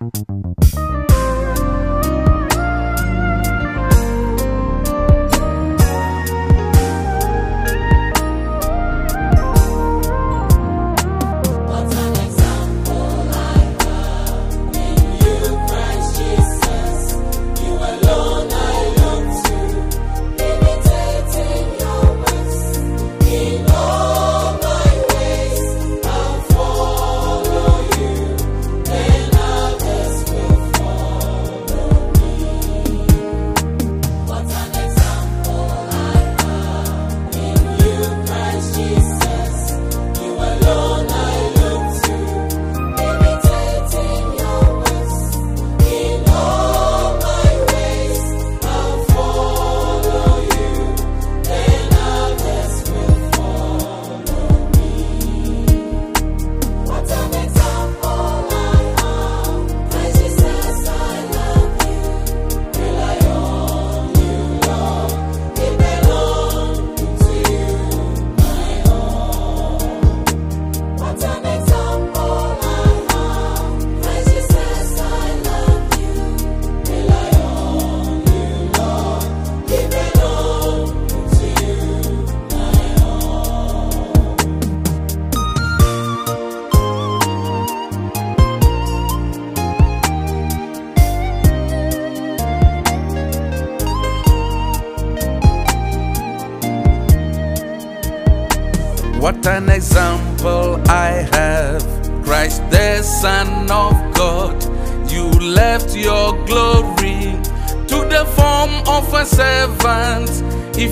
you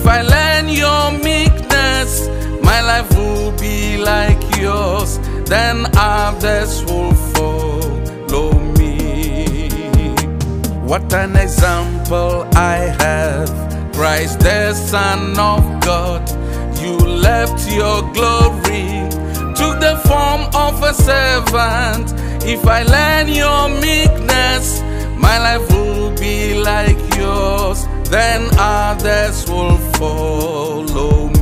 If I learn your meekness, my life will be like yours. Then others will follow me. What an example I have, Christ the Son of God. You left your glory, took the form of a servant. If I learn your meekness, my life will be like yours then others will follow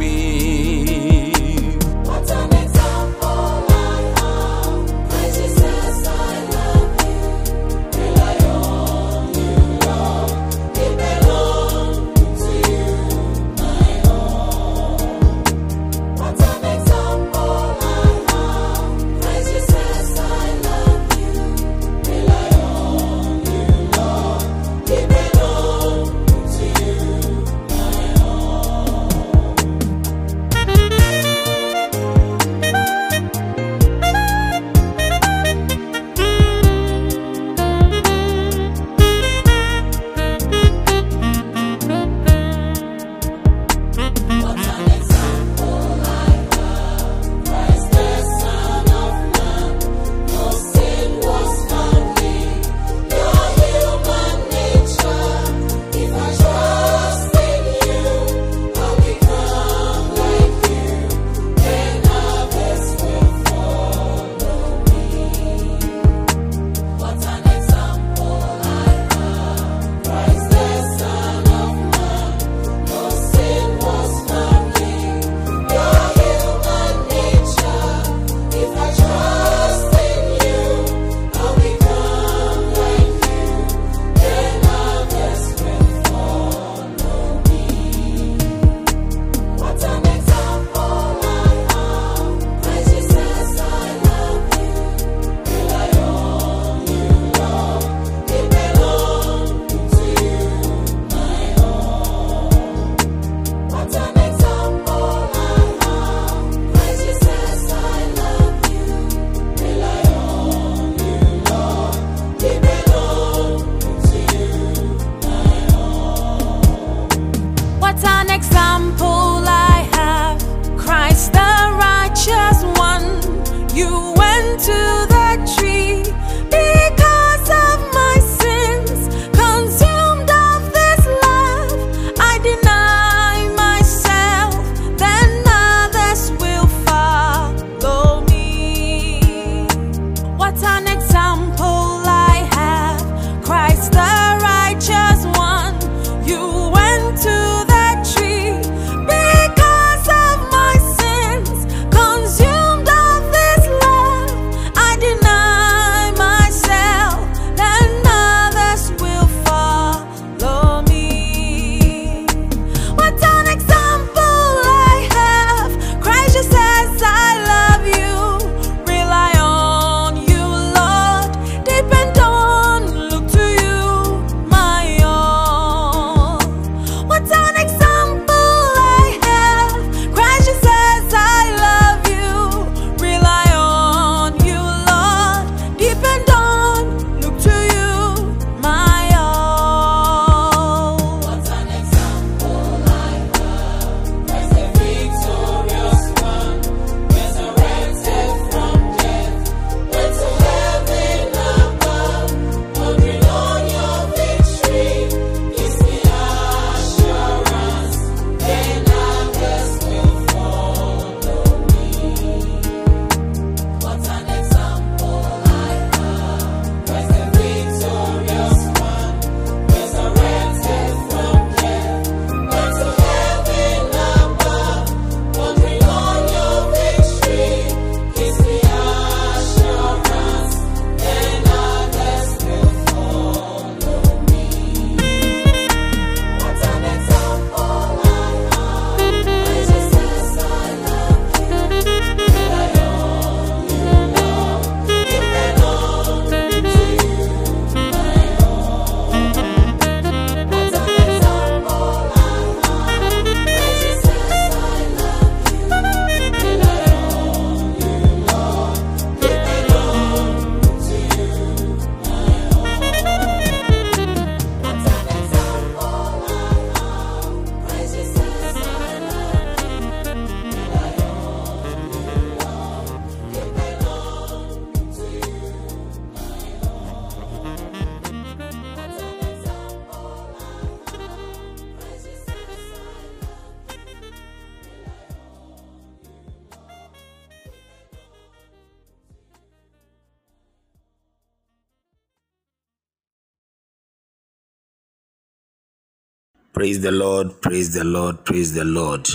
Praise the Lord, praise the Lord, praise the Lord.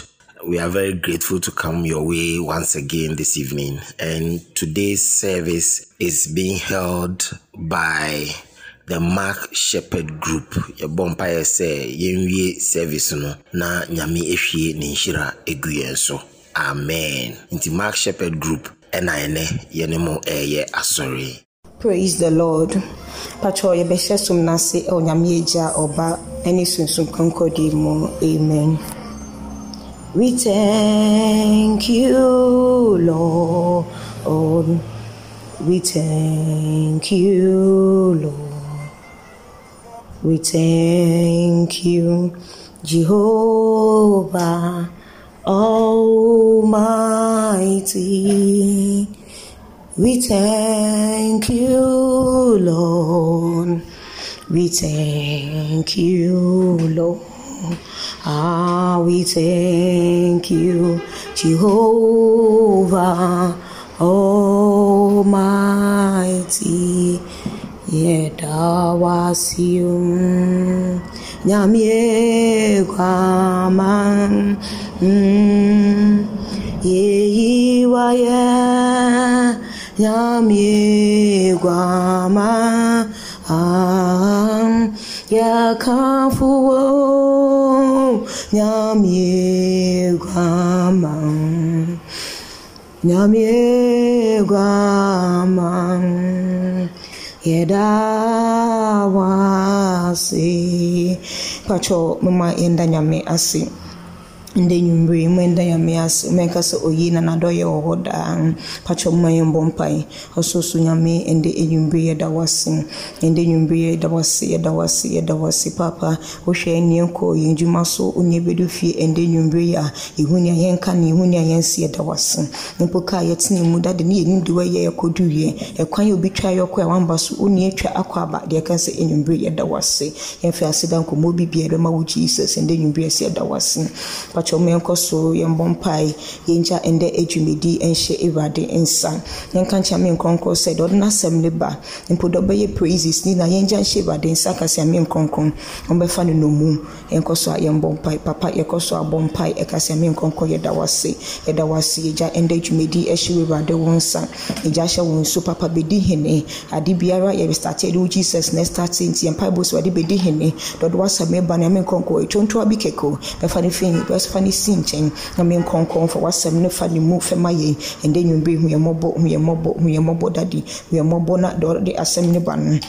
We are very grateful to come your way once again this evening. And today's service is being held by the Mark Shepherd Group. Yɛbɔ mpaeɛ sɛ yɛnwie service no na nyame ehwie ne nhyira egu yɛn. Amen. Nti Mark Shepherd Group ɛna ɛnɛ yɛne mo ɛɛyɛ asɔre. Praise the lord. Patro yɛbɛhyɛ som no ase ɛwɔ nyame agya ɔba ne sunsum kronkɔde mu amen. We thank you lord. We thank you lord. We thank you jehovah almighty we thank you, Lord. We thank you, Lord. Ah, we thank you, Jehovah Almighty. Yedawasium Nyamye Kwaman 娘米 grandma，啊，要康复哦。娘米 grandma，娘米 grandma，要大瓦西，怕错妈妈认得娘米阿西。ndị enyi mmiri mgbe ndị ya mmiri asị mee kasị oyi na nadọ um, ya ọhụ daa pachọ mma ya mbọ mpa ya ọsọsọ ya mee ndị enyi mmiri ya dawasị ndị enyi ya dawasị ya dawasị ya dawasị papa. Wohwɛ neɛ nkɔ yɛ adwuma so onyɛ bɛdu fie ya ihu ni ɛhu nea yɛnka ne ɛhu nea yɛnsi yɛda wase mpo kaa yɛtena mu dade ne yɛnim de wayɛ yɛkɔduwiɛ ɛkwan a obi twa yɛkɔ a wamba so wonni atwa akɔ aba deɛ ka sɛ ɛnwummere yɛda wase e yɛmfɛ aseda nkɔmmɔ bi bia ɛbɛma wo jesus ɛndɛ nwummere ɛsɛ yɛda wase patwɛ mu yɛnkɔ so yɛmbɔ mpae yɛngya ɛndɛ adwumadi nhyɛ awurade nsa yɛnka nkyɛ ame nkronkron sɛ deɛ ɔde n'asɛm ne ba mpo dɛ ɔbɛyɛ praises ni na yɛngya nhyɛ awurade nsa kase ame nkronkron ɔmbɛfa no nomu yɛnkɔ so a yɛmbɔ mpae papa yɛkɔ so abɔ mpae ɛkase ame nkronkron yɛda wase yɛda wase yɛgya ɛndɛ adwumadi ɛhyɛ awurade wo nsa yɛgya hyɛ wo nso papa bɛdi hene. Ade biara yɛbɛstate de wo jesus na ɛstate nti yɛmpae bɔ so wɔde bɛdi hene. Dɔde wasɛm ɛba ne ame nkronkron ɛtwontoa bi kɛkɛ bɛfa ne fi bɛfa fa ne si nkyɛn. Na me nkɔnkɔn fa wasɛm ne fa ne mu fɛma yɛn ɛndɛ nwumbe hu yɛ mmɔbɔ hu yɛ mmɔbɔ hu yɛ mmɔbɔ dadi. Hu yɛ mmɔbɔ na dɔde asɛm ne ba no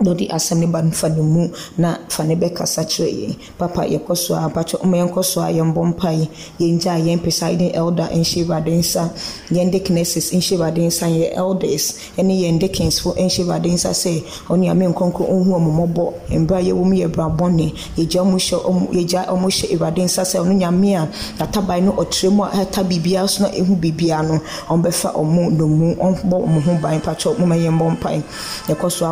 dɔde asɛm ne ba no ne mu na fa ne bɛkasa kyerɛ yɛn papa yɛkɔ so a abakyɛ ɔma yɛnkɔ so a yɛmbɔ mpae yɛngya a yɛn presiding elder nhyɛ nsa yɛn deaconesses nhyɛ awurade nsa yɛn elders. Ne yɛn deaconsfo nhyɛ awurade nsa sɛ ɔne ame nkɔnkɔ ɔhu ɔmo mmɔbɔ mbrɛ a yɛwɔ mu yɛ bra bɔne yɛgya ɔmo hyɛ ɔmo yɛgya ɔmo hyɛ awurade nsa sɛ ɔno nyame a n'ataban no ɔkyerɛ mu a ɛta biribiara so na ɛhu biribiara no. Ɔmbɛfa ɔmo nomu ɔmbɔ ɔmo ho ban pakyɛ ɔmo ma yɛmbɔ mpae yɛkɔ so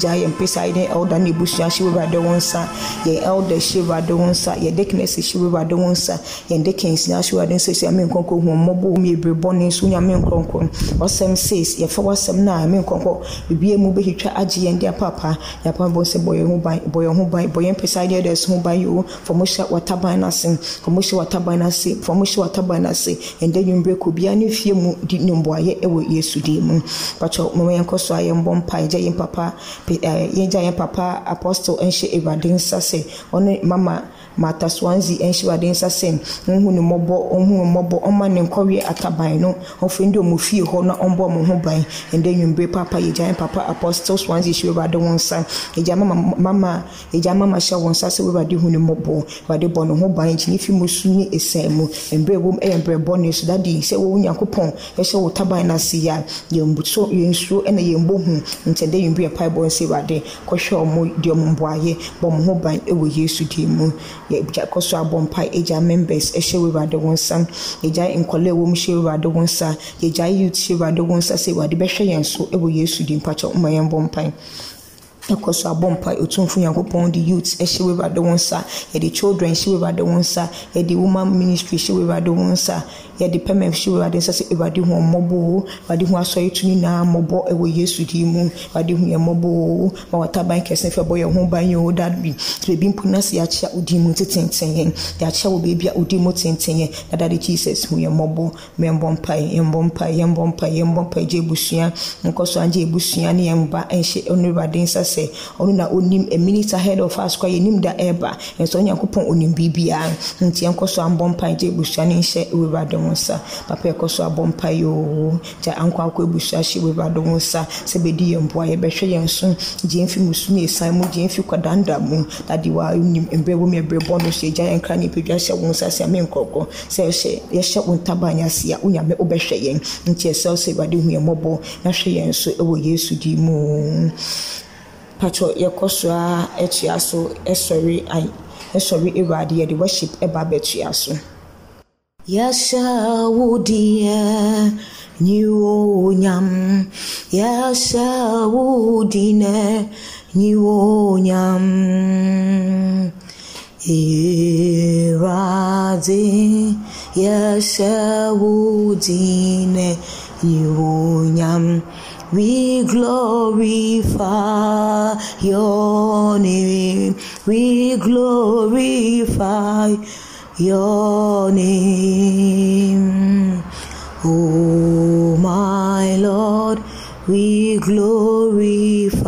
agya yɛn presiding elder ne ebusua hyɛ awurade wɔn nsa yɛn elder hyɛ awurade wɔn nsa yɛn deaconess hyɛ awurade wɔn nsa yɛn deacons na hyɛ awurade nsa sɛ ame nkɔnkɔ hu mmɔbɔ wɔn ebire bɔne nso nyame nkɔnkɔ wɔsɛm says yɛfa wɔsɛm na ame nkɔnkɔ bibia mu bɛhwitwa agye yɛn de apapa yɛapa bɔ sɛ bɔ yɛn ho ban bɔ yɛn ho ban bɔ yɛn presiding elders ho ban yio fɔm hyɛ wɔtaban n'ase fɔm hyɛ wɔtaban n'ase fɔm hyɛ wɔtaban n'ase ɛndɛ nwumire kɔ bia ne fie mu di ne mboayɛ ɛwɔ yesu din mu yɛn yɛn yɛn ɛɛ yɛgya yɛn papa apostle nhyɛ awurade nsa sɛ ɔne mama mata swanzi nhyɛ awurade nsa sɛ ɔnhu ne mmɔbɔ ɔnhu ne mmɔbɔ ɔma ne nkɔwe ataban no ɔfiri ndi ɔmo fie hɔ na ɔmbɔ ɔmo ho ban ɛndɛ nwumire papa yɛgya papa apostle swanzi hyɛ awurade wɔn nsa yɛgya mama mama yɛgya mama hyɛ wɔn nsa sɛ awurade hu ne mmɔbɔ awurade bɔ ne ho ban nkyɛn fi mu su ne esan mu mbrɛ ɛwɔ mu ɛyɛ mbrɛ bɔne so dadi sɛ wɔn nyankopɔn ɛhyɛ wɔ taban n'ase yɛ a yɛn buso yɛn nsuo ɛna yɛn bɔ hu nkyɛn dɛ nwumire yɛ paebɔ nsɛ awurade kɔhwɛ ɔmo de ɔmo bɔ mu yɛgya so abɔ mpae agya members ɛhyɛ wɔ awurade wɔn nsa. Yɛgya nkɔla ɛwɔ mu hyɛ wɔ awurade wɔn nsa. Yɛgya youth hyɛ awurade wɔn nsa. Sɛ awurade bɛhwɛ yɛn so ɛwɔ yesu din mpakyɛ ɔmo yɛn bɔ mpae ɛkɔ so abɔ mpa otumfo nyankopɔn de youth ɛhyɛ wɔ wo nsa yɛde children hyɛ wɔ wo nsa yɛde woman ministry hyɛ wɔ wo nsa yɛde pɛmɛm hyɛ wɔ nsa sɛ awurade hu ɔmmɔbɔ o awurade hu asɔre to nyinaa mmɔbɔ ɛwɔ yesu din mu. Awurade hu yɛ mmɔbɔ o ma wataban kɛse fɛ bɔ yɛn ho ban yɛ o dad bi. Sɛ yɛakyea wo din mu tetenten yɛn yɛakyea wɔ baabi a wo din mu tenten yɛn na dade jesus hu yɛ mmɔbɔ. Mɛmbɔ mpae yɛmbɔ mpae yɛmbɔ mpae yɛmbɔ mpae gye abusua. Nkɔ so agye abusua ne yɛn ba ɛnhyɛ ɔno awurade nsa sɛ ɔno na onim a minute ahead of us kora yɛnim da ɛreba ɛnso onyankopɔn onim biribiara nti yɛnkɔ so ambɔ mpae gye abusua ne nhyɛ awurade wo nsa papa yɛkɔ so abɔ mpae oo gya ankɔ akɔ abusua hyɛ awurade wo nsa sɛ bɛdi yɛn mboa yɛbɛhwɛ yɛn so gye mfi mu so ne ɛsan mu gye mfi kwadanda mu dade wa nim mbrɛ wɔ mu ɛbrɛ bɔ no so yɛgya yɛn kra ne padwa hyɛ wo nsa sɛ ame nkorɔkɔ sɛ yɛhyɛ yɛhyɛ wo ntaban ase a wonyame wobɛhwɛ yɛn nti ɛsɛ sɛ awurade hu yɛn mmɔbɔ na hwɛ yɛn so ɛwɔ yesu din mu patro yɛkɔ so a ɛtoa so ɛsɔre ayi ɛsɔre awurade yɛde worship ɛba abɛtoa so. yɛhyɛ wodeɛ nyi onyam yɛhyɛ wodinɛ nyi onyam awurade yɛhyɛ wodinɛ nyi onyam. We glorify your name. We glorify your name. Oh, my Lord, we glorify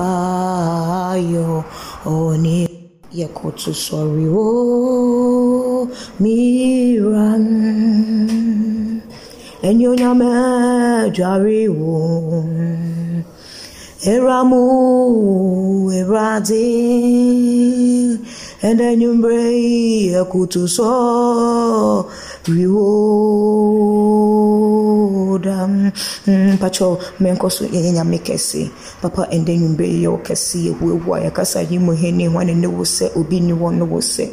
your name. Yekoto sorry, oh, miran. Enyo nyame jare wo. Eramu erade. And then you bring Yekoto so reward. Mm, menko so yɛ nyame papa ɛndɛ nwumberɛ yi yɛ wo kɛse yɛhuahu a yɛkasa yi mu hene hwane ne wo obi no wo sɛ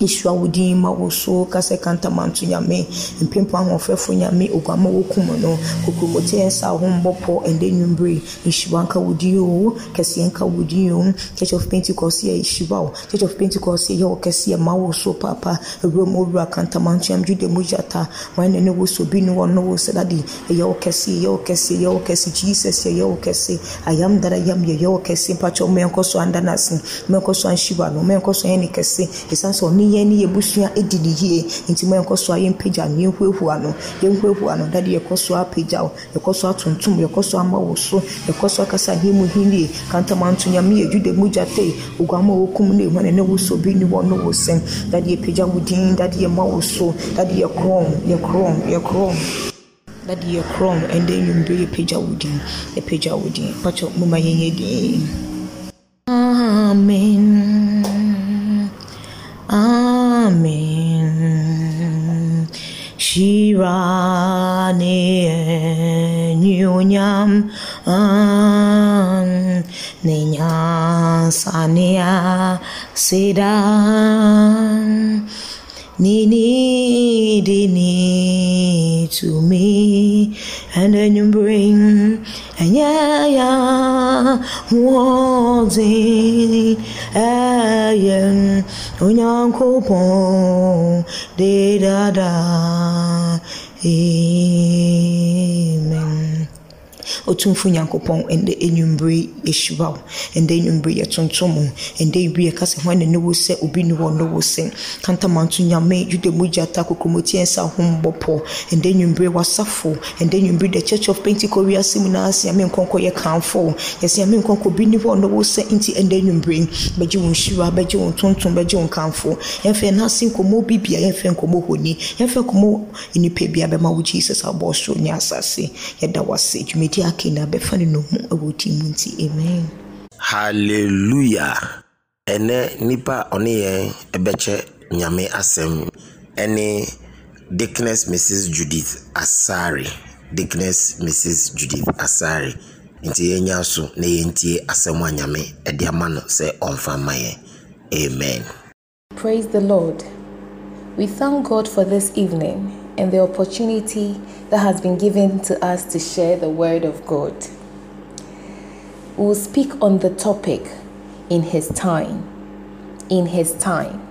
Yeshua wo din ma wo so kasɛ kantamanto nyame. Mpempo ahoɔfɛfo nyame oguama wo kum no. Kokromoti ɛnsa ho mbɔpɔ ɛndɛ nwumbere nhyira nka wo din o kɛseɛ nka wo din o. Church of pentecost yɛ nhyira wo church of pentecost yɛ wo kɛseɛ ma wo so papa awura mu owura kantamanto yam juda mu gyata. Wɔn ne ne wo so bi ne wɔn no wo sɛ dade ɛyɛ wo kɛseɛ ɛyɛ wo kɛseɛ ɛyɛ wo kɛseɛ jesus ɛyɛ wo kɛseɛ ayam dara yam yɛ ɛyɛ wo kɛseɛ mpakyɛ mmɛnkɔ so anda n'ase. Mmɛnkɔ so anhyira no mmɛnkɔ so yɛ ne sɛ ɔne yɛn ne yɛbusua di ne yie nti mo yɛnkɔ so a yɛmpagya no. Yɛnhuahua no. Yɛnhuahua no dade yɛkɔ so apagya wo yɛkɔ so atontom yɛkɔ so ama wo so yɛkɔ so akasa he mu henie kantamanto nyame yɛ juda mu gyatei oguama wɔkum ne ɛhwane ne wo so bi ne wɔ no wo sɛm dade yɛpagya wo din dade yɛma wo so dade yɛkorɔn yɛkorɔn yɛkorɔn dade yɛkorɔn ɛndɛ nnwumbere yɛpagya wo din yɛpagya wo din pakyɛ moma yɛnyɛ din amen Amen. Shirane nyunyam an nenya sania sedan. Nini dini to me. And then you bring and yeah yeah wanting ayen onyankopon de da da amen otumfo nyankopɔn ɛndɛ enwumbere ehyira wo ɛndɛ enwumbere yɛtontom wo ɛndɛ ewie kasa hwan na ne wo sɛ obi ne wɔ ne wo sɛ kantamanto nyame juda mu gyata kokromoti ɛnsa ho mbɔpɔ ɛndɛ enwumbere wasafo ɛndɛ enwumbere the church of pentecost wiase mu naa se ame nkɔnkɔ yɛ kanfo yɛsɛ ame nkɔnkɔ bi ne wɔ ne wo sɛ nti ɛndɛ enwumbere bɛgye wo nhyira bɛgye wo ntontom bɛgye wo nkanfo yɛmfɛ n'ase nkɔmmɔ bibia yɛmfɛ ake na bɛfa ne no mu ɛwɔ ti mu nti amen. Hallelujah. Ɛnɛ nipa ɔne yɛn ɛbɛkyɛ nyame asɛm ɛne dickness mrs judith asare dickness mrs judith asare nti yɛnya so na yɛntie asɛm a nyame ɛde ama no sɛ ɔmfa ma yɛn amen. Praise the Lord. We thank God for this evening and the opportunity that has been given to us to share the Word of God. we will speak on the topic in His time. In His time.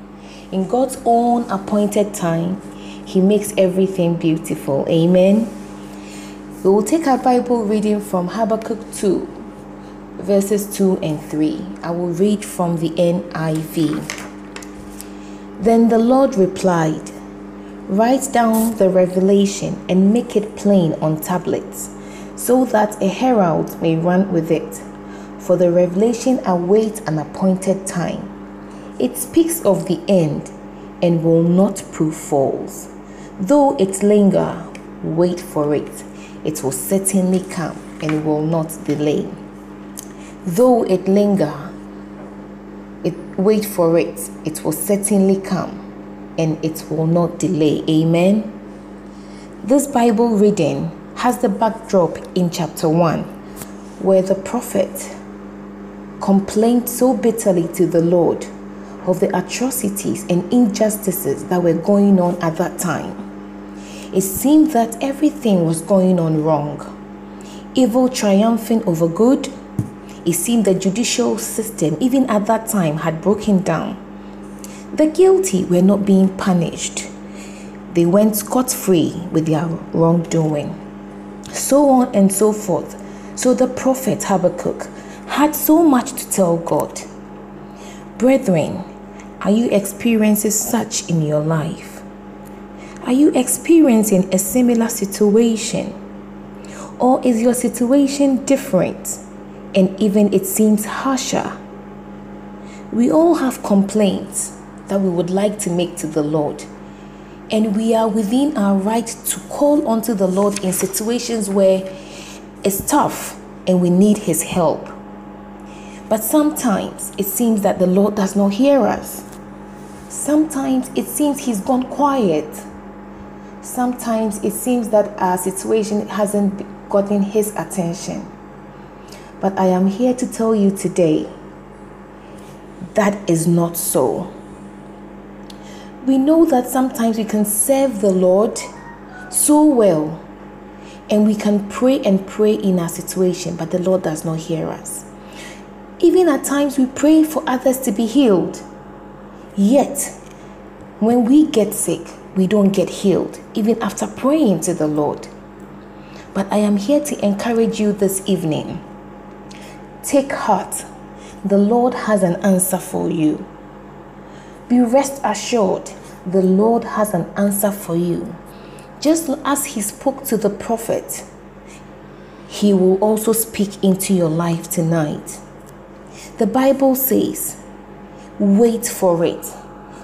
In God's own appointed time, He makes everything beautiful. Amen. We will take our Bible reading from Habakkuk 2, verses 2 and 3. I will read from the NIV. Then the Lord replied, Write down the revelation and make it plain on tablets, so that a herald may run with it. For the revelation awaits an appointed time. It speaks of the end and will not prove false. Though it linger, wait for it. It will certainly come and will not delay. Though it linger, it wait for it. It will certainly come and it will not delay. Amen. This Bible reading has the backdrop in chapter 1 where the prophet complained so bitterly to the Lord of the atrocities and injustices that were going on at that time. It seemed that everything was going on wrong. Evil triumphing over good. It seemed the judicial system, even at that time, had broken down. The guilty were not being punished. They went scot free with their wrongdoing. So on and so forth. So the prophet Habakkuk had so much to tell God. Brethren, are you experiencing such in your life? Are you experiencing a similar situation? Or is your situation different and even it seems harsher? We all have complaints that we would like to make to the Lord. And we are within our right to call unto the Lord in situations where it's tough and we need His help. But sometimes it seems that the Lord does not hear us. Sometimes it seems He's gone quiet. Sometimes it seems that our situation hasn't gotten His attention. But I am here to tell you today that is not so. We know that sometimes we can serve the Lord so well and we can pray and pray in our situation, but the Lord does not hear us. Even at times we pray for others to be healed. Yet, when we get sick, we don't get healed, even after praying to the Lord. But I am here to encourage you this evening. Take heart. The Lord has an answer for you. Be rest assured, the Lord has an answer for you. Just as He spoke to the prophet, He will also speak into your life tonight. The Bible says, wait for it.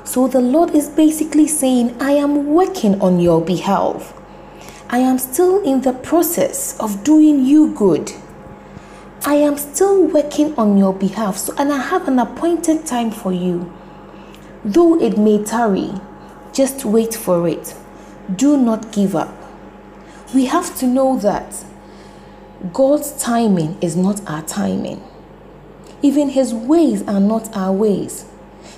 So the Lord is basically saying, I am working on your behalf. I am still in the process of doing you good. I am still working on your behalf. So, and I have an appointed time for you. Though it may tarry, just wait for it. Do not give up. We have to know that God's timing is not our timing. Even His ways are not our ways.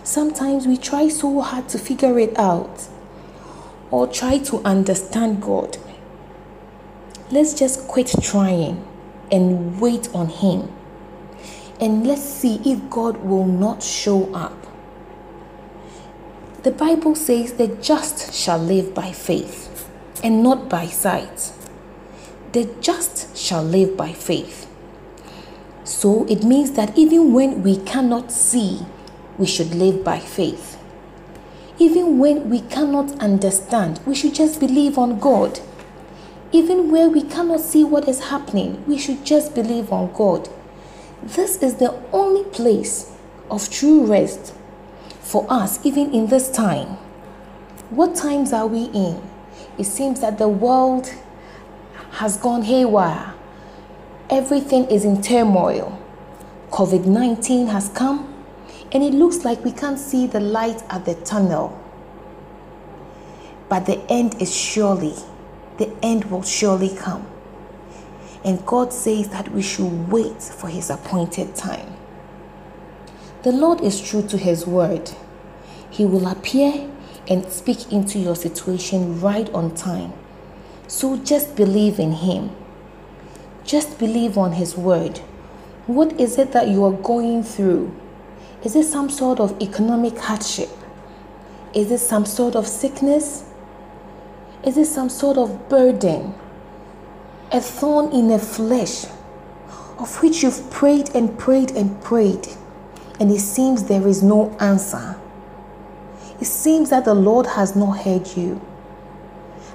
Sometimes we try so hard to figure it out or try to understand God. Let's just quit trying and wait on Him. And let's see if God will not show up. The Bible says the just shall live by faith and not by sight. The just shall live by faith. So it means that even when we cannot see, we should live by faith. Even when we cannot understand, we should just believe on God. Even where we cannot see what is happening, we should just believe on God. This is the only place of true rest for us, even in this time. What times are we in? It seems that the world has gone haywire. Everything is in turmoil. COVID 19 has come, and it looks like we can't see the light at the tunnel. But the end is surely, the end will surely come. And God says that we should wait for His appointed time. The Lord is true to His word. He will appear and speak into your situation right on time. So just believe in Him. Just believe on His word. What is it that you are going through? Is it some sort of economic hardship? Is it some sort of sickness? Is it some sort of burden? A thorn in the flesh of which you've prayed and prayed and prayed, and it seems there is no answer. It seems that the Lord has not heard you.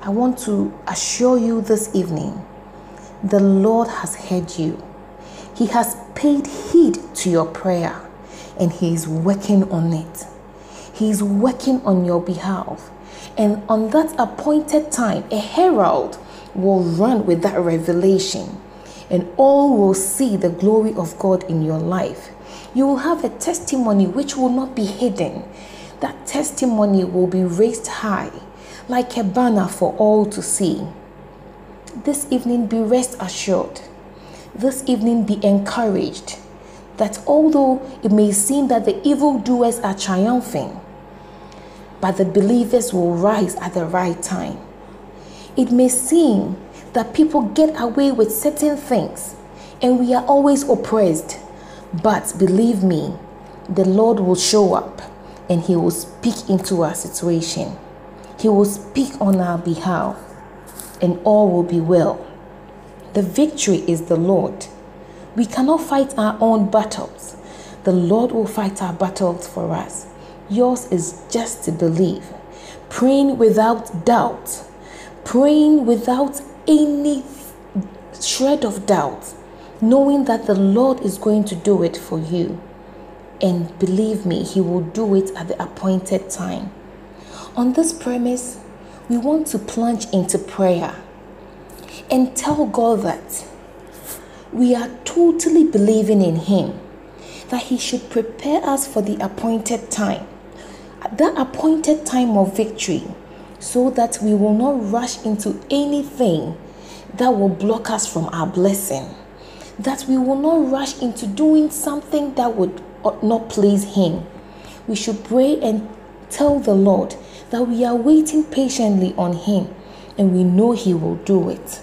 I want to assure you this evening the Lord has heard you. He has paid heed to your prayer and He is working on it. He is working on your behalf. And on that appointed time, a herald will run with that revelation, and all will see the glory of God in your life. You will have a testimony which will not be hidden. That testimony will be raised high like a banner for all to see. This evening, be rest assured. This evening, be encouraged that although it may seem that the evildoers are triumphing, but the believers will rise at the right time. It may seem that people get away with certain things and we are always oppressed, but believe me, the Lord will show up and He will speak into our situation. He will speak on our behalf and all will be well. The victory is the Lord. We cannot fight our own battles. The Lord will fight our battles for us. Yours is just to believe, praying without doubt, praying without any shred of doubt, knowing that the Lord is going to do it for you. And believe me, He will do it at the appointed time. On this premise, we want to plunge into prayer and tell God that we are totally believing in Him, that He should prepare us for the appointed time, that appointed time of victory, so that we will not rush into anything that will block us from our blessing, that we will not rush into doing something that would not please Him. We should pray and tell the Lord that we are waiting patiently on Him and we know He will do it.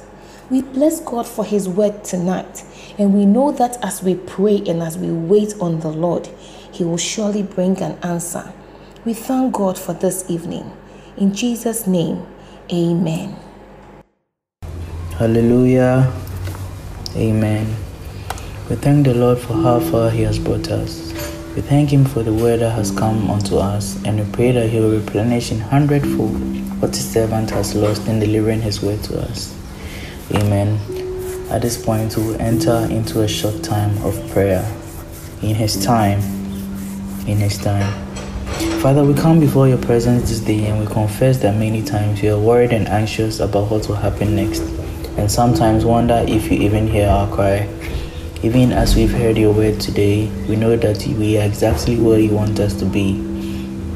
We bless God for His word tonight, and we know that as we pray and as we wait on the Lord, He will surely bring an answer. We thank God for this evening. In Jesus' name, Amen. Hallelujah. Amen. We thank the Lord for how far He has brought us. We thank Him for the word that has come unto us, and we pray that He will replenish in hundredfold what His servant has lost in delivering His word to us. Amen. At this point, we will enter into a short time of prayer. In His time, in His time. Father, we come before your presence this day and we confess that many times we are worried and anxious about what will happen next, and sometimes wonder if you even hear our cry. Even as we've heard your word today, we know that we are exactly where you want us to be.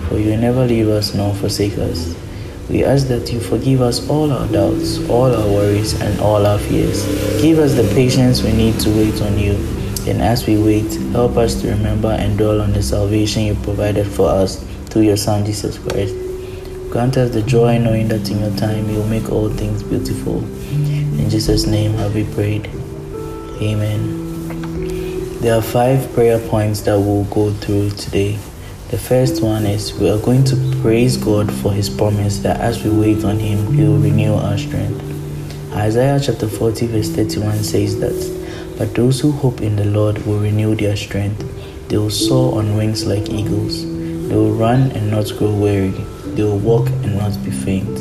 For you will never leave us nor forsake us. We ask that you forgive us all our doubts, all our worries, and all our fears. Give us the patience we need to wait on you. And as we wait, help us to remember and dwell on the salvation you provided for us through your Son Jesus Christ. Grant us the joy knowing that in your time you will make all things beautiful. In Jesus' name have we prayed. Amen. There are five prayer points that we'll go through today. The first one is we are going to praise God for his promise that as we wait on him, he will renew our strength. Isaiah chapter 40, verse 31 says that, But those who hope in the Lord will renew their strength. They will soar on wings like eagles. They will run and not grow weary. They will walk and not be faint.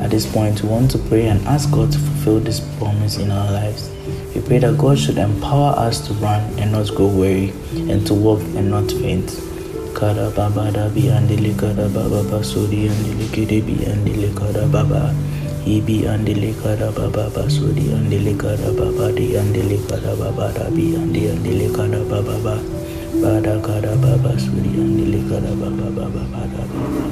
At this point, we want to pray and ask God to fulfill this promise in our lives. We pray that God should empower us to run and not grow weary, and to walk and not faint. Kada baba da bi andele kada baba basuri andele kede bi andele kada baba. Ibi andele kada baba basuri andele kada baba di andele kada baba da bi andi andele kada baba ba. Bada kada baba suri andele kada baba baba bada baba.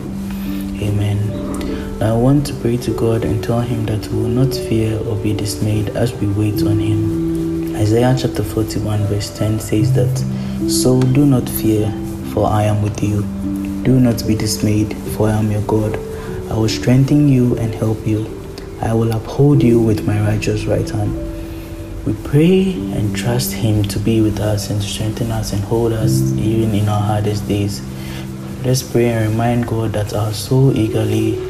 Amen. I want to pray to God and tell Him that we will not fear or be dismayed as we wait on Him. Isaiah chapter 41, verse 10 says that, So do not fear, for I am with you. Do not be dismayed, for I am your God. I will strengthen you and help you. I will uphold you with my righteous right hand. We pray and trust Him to be with us and strengthen us and hold us even in our hardest days. Let's pray and remind God that our soul eagerly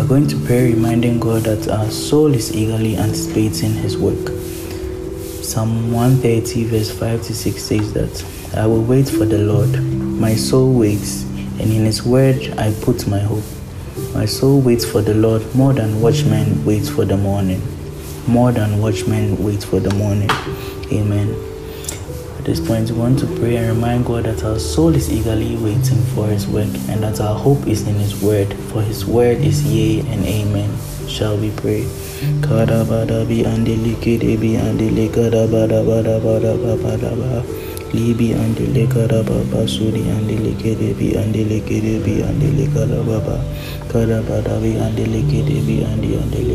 we are going to pray reminding God that our soul is eagerly anticipating His work. Psalm 130, verse 5 to 6 says that, I will wait for the Lord. My soul waits, and in His word I put my hope. My soul waits for the Lord more than watchmen wait for the morning. More than watchmen wait for the morning. Amen. This point, we want to pray and remind God that our soul is eagerly waiting for His work and that our hope is in His word, for His word is yea and amen. Shall we pray? Kadabada bi andele kedebi andele kadabada bada bada bada bada Libi andele kadababa sudi andele kedebi andele kedebi andele kadababa kadabada bi andele kedebi andi andele.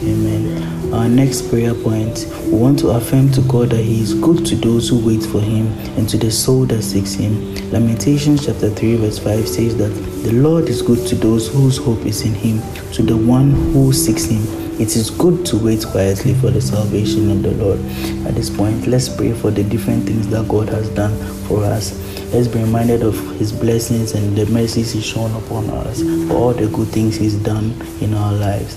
Amen. Our next prayer point we want to affirm to God that He is good to those who wait for Him and to the soul that seeks Him. Lamentations chapter 3, verse 5 says that the Lord is good to those whose hope is in Him, to the one who seeks Him. It is good to wait quietly for the salvation of the Lord. At this point, let's pray for the different things that God has done for us. Let's be reminded of His blessings and the mercies He's shown upon us, for all the good things He's done in our lives.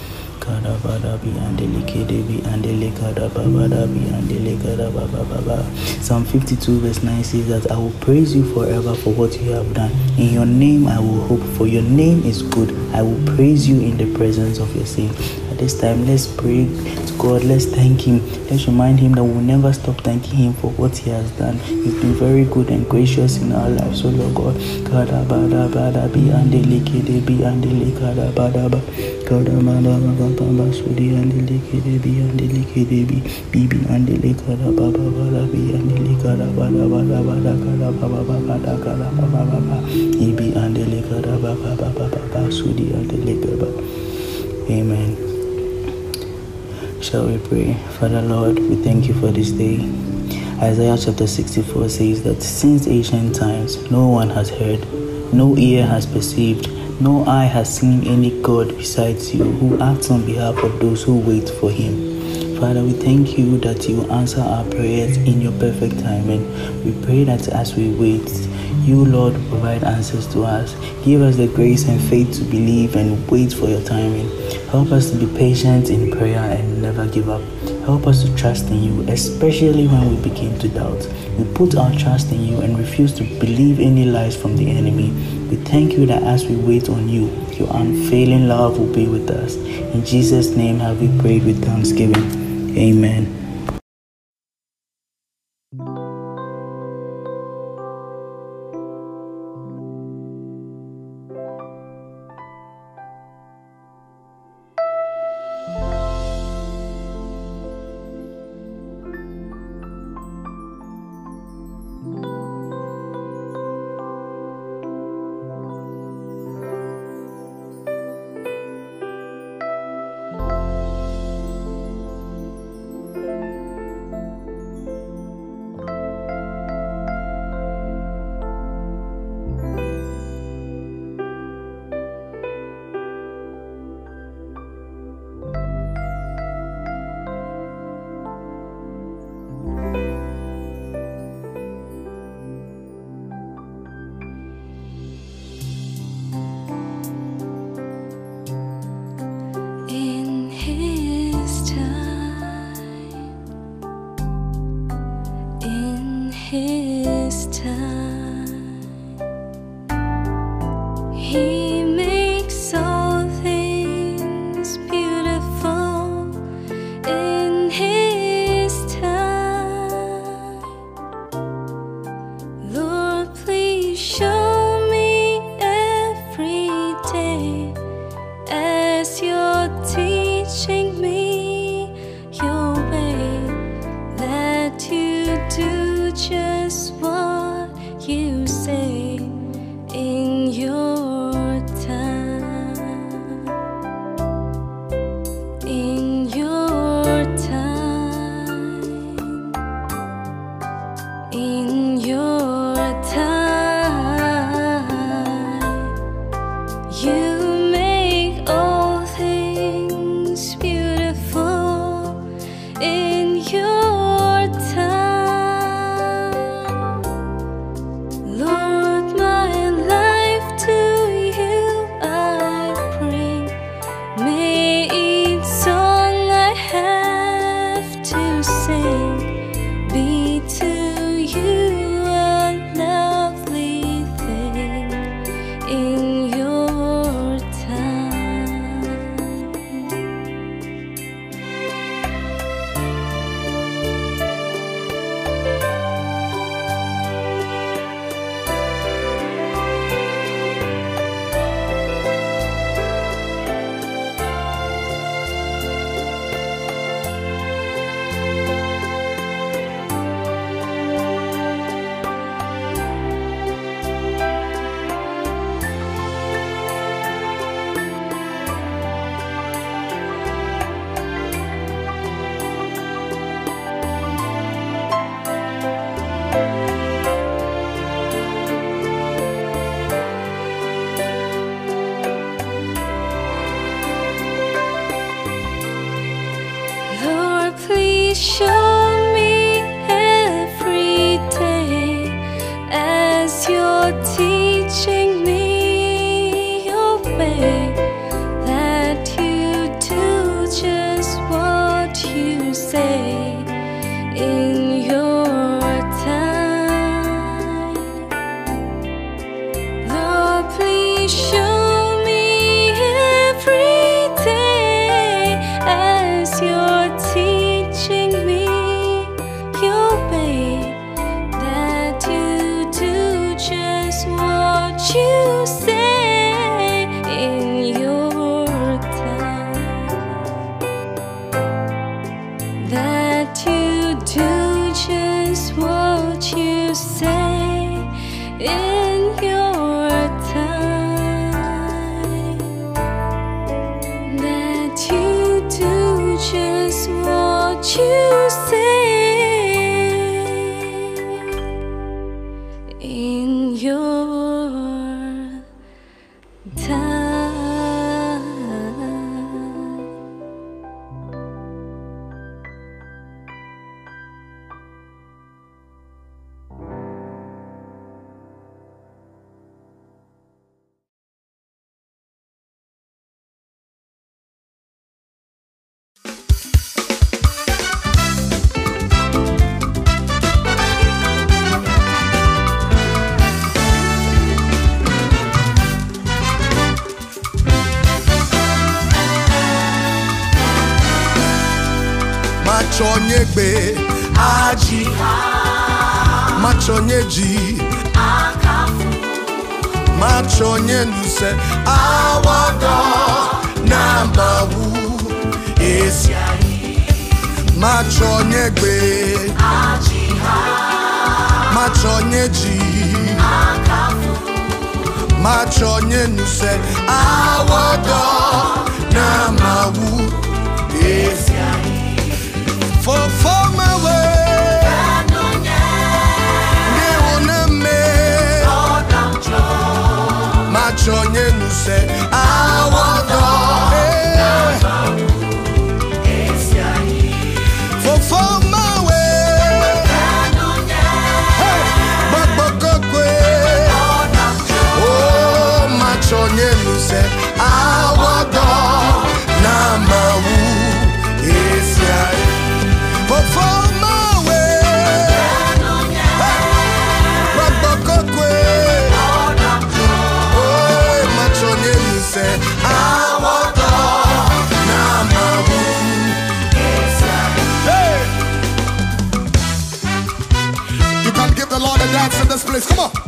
Psalm 52 verse 9 says that I will praise you forever for what you have done. In your name I will hope, for your name is good. I will praise you in the presence of your saints. This time, let's pray to God. Let's thank Him. Let's remind Him that we'll never stop thanking Him for what He has done. He's been very good and gracious in our lives. So, Lord God, Amen. Shall we pray? Father Lord, we thank you for this day. Isaiah chapter 64 says that since ancient times no one has heard, no ear has perceived, no eye has seen any God besides you who acts on behalf of those who wait for him. Father, we thank you that you answer our prayers in your perfect timing. We pray that as we wait, you, Lord, provide answers to us. Give us the grace and faith to believe and wait for your timing. Help us to be patient in prayer and never give up. Help us to trust in you, especially when we begin to doubt. We put our trust in you and refuse to believe any lies from the enemy. We thank you that as we wait on you, your unfailing love will be with us. In Jesus' name have we prayed with thanksgiving. Amen. his time. Our God number one is Macho nyegbe. Macho nyeji. Macho nyenuse Our God number one. sonhei no céu. place. Come on.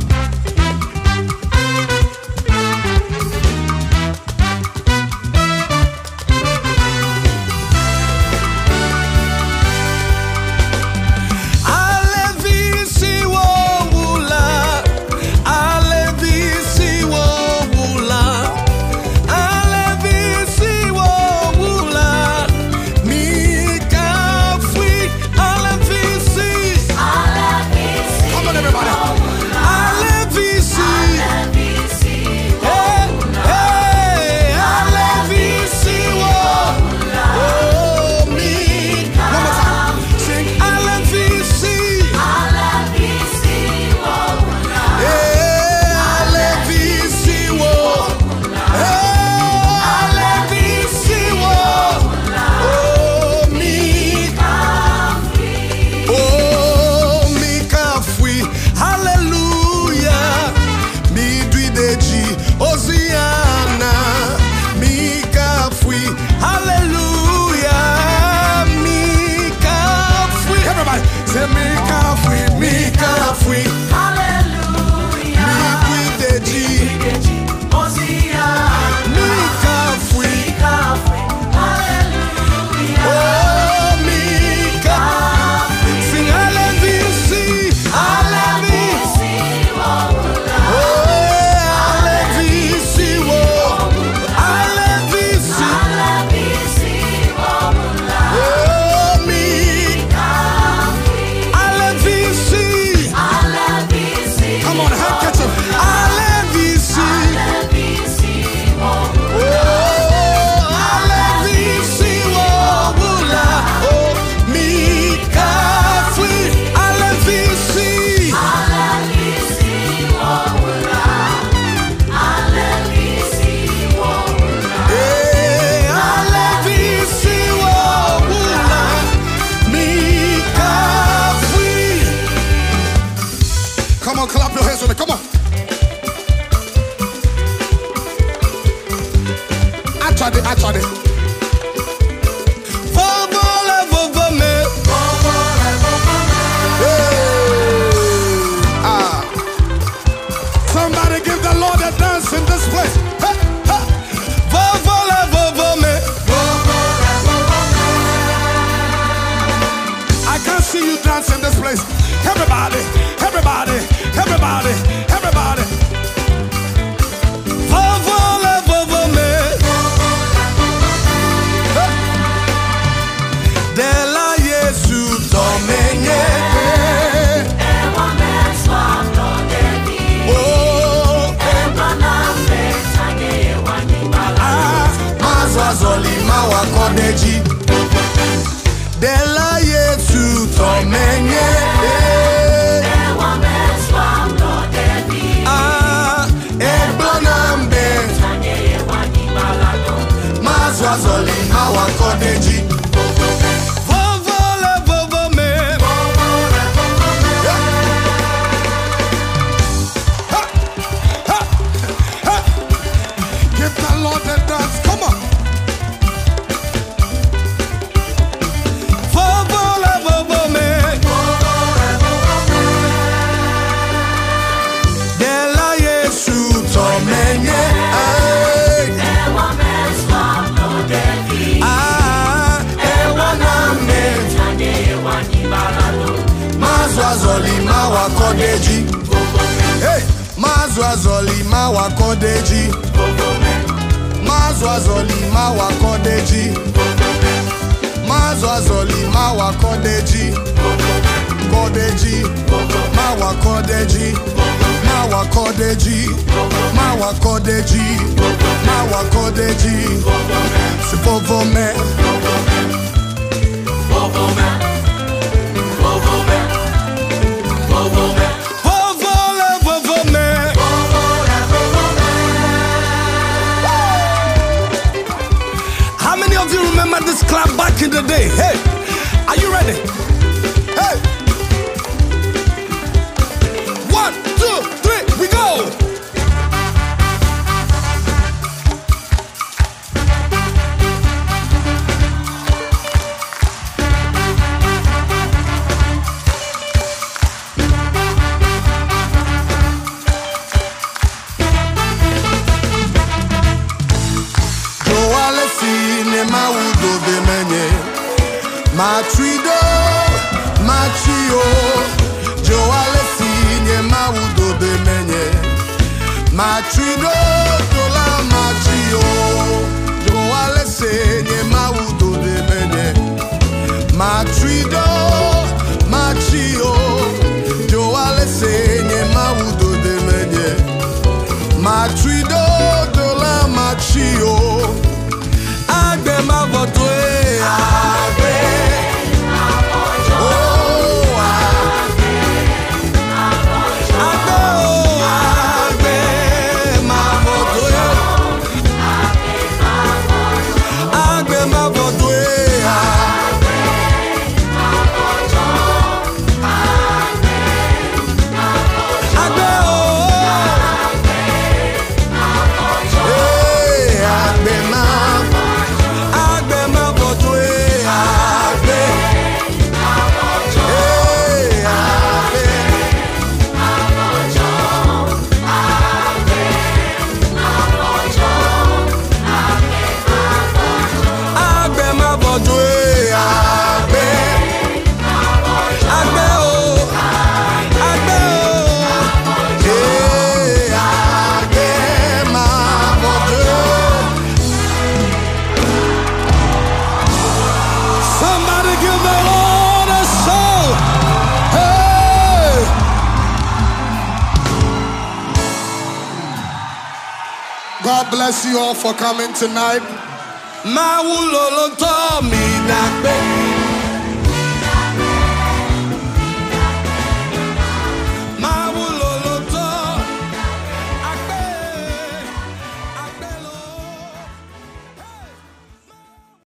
acordeji, mal acordeji, mal Kodeji, Se for me. bless you all for coming tonight.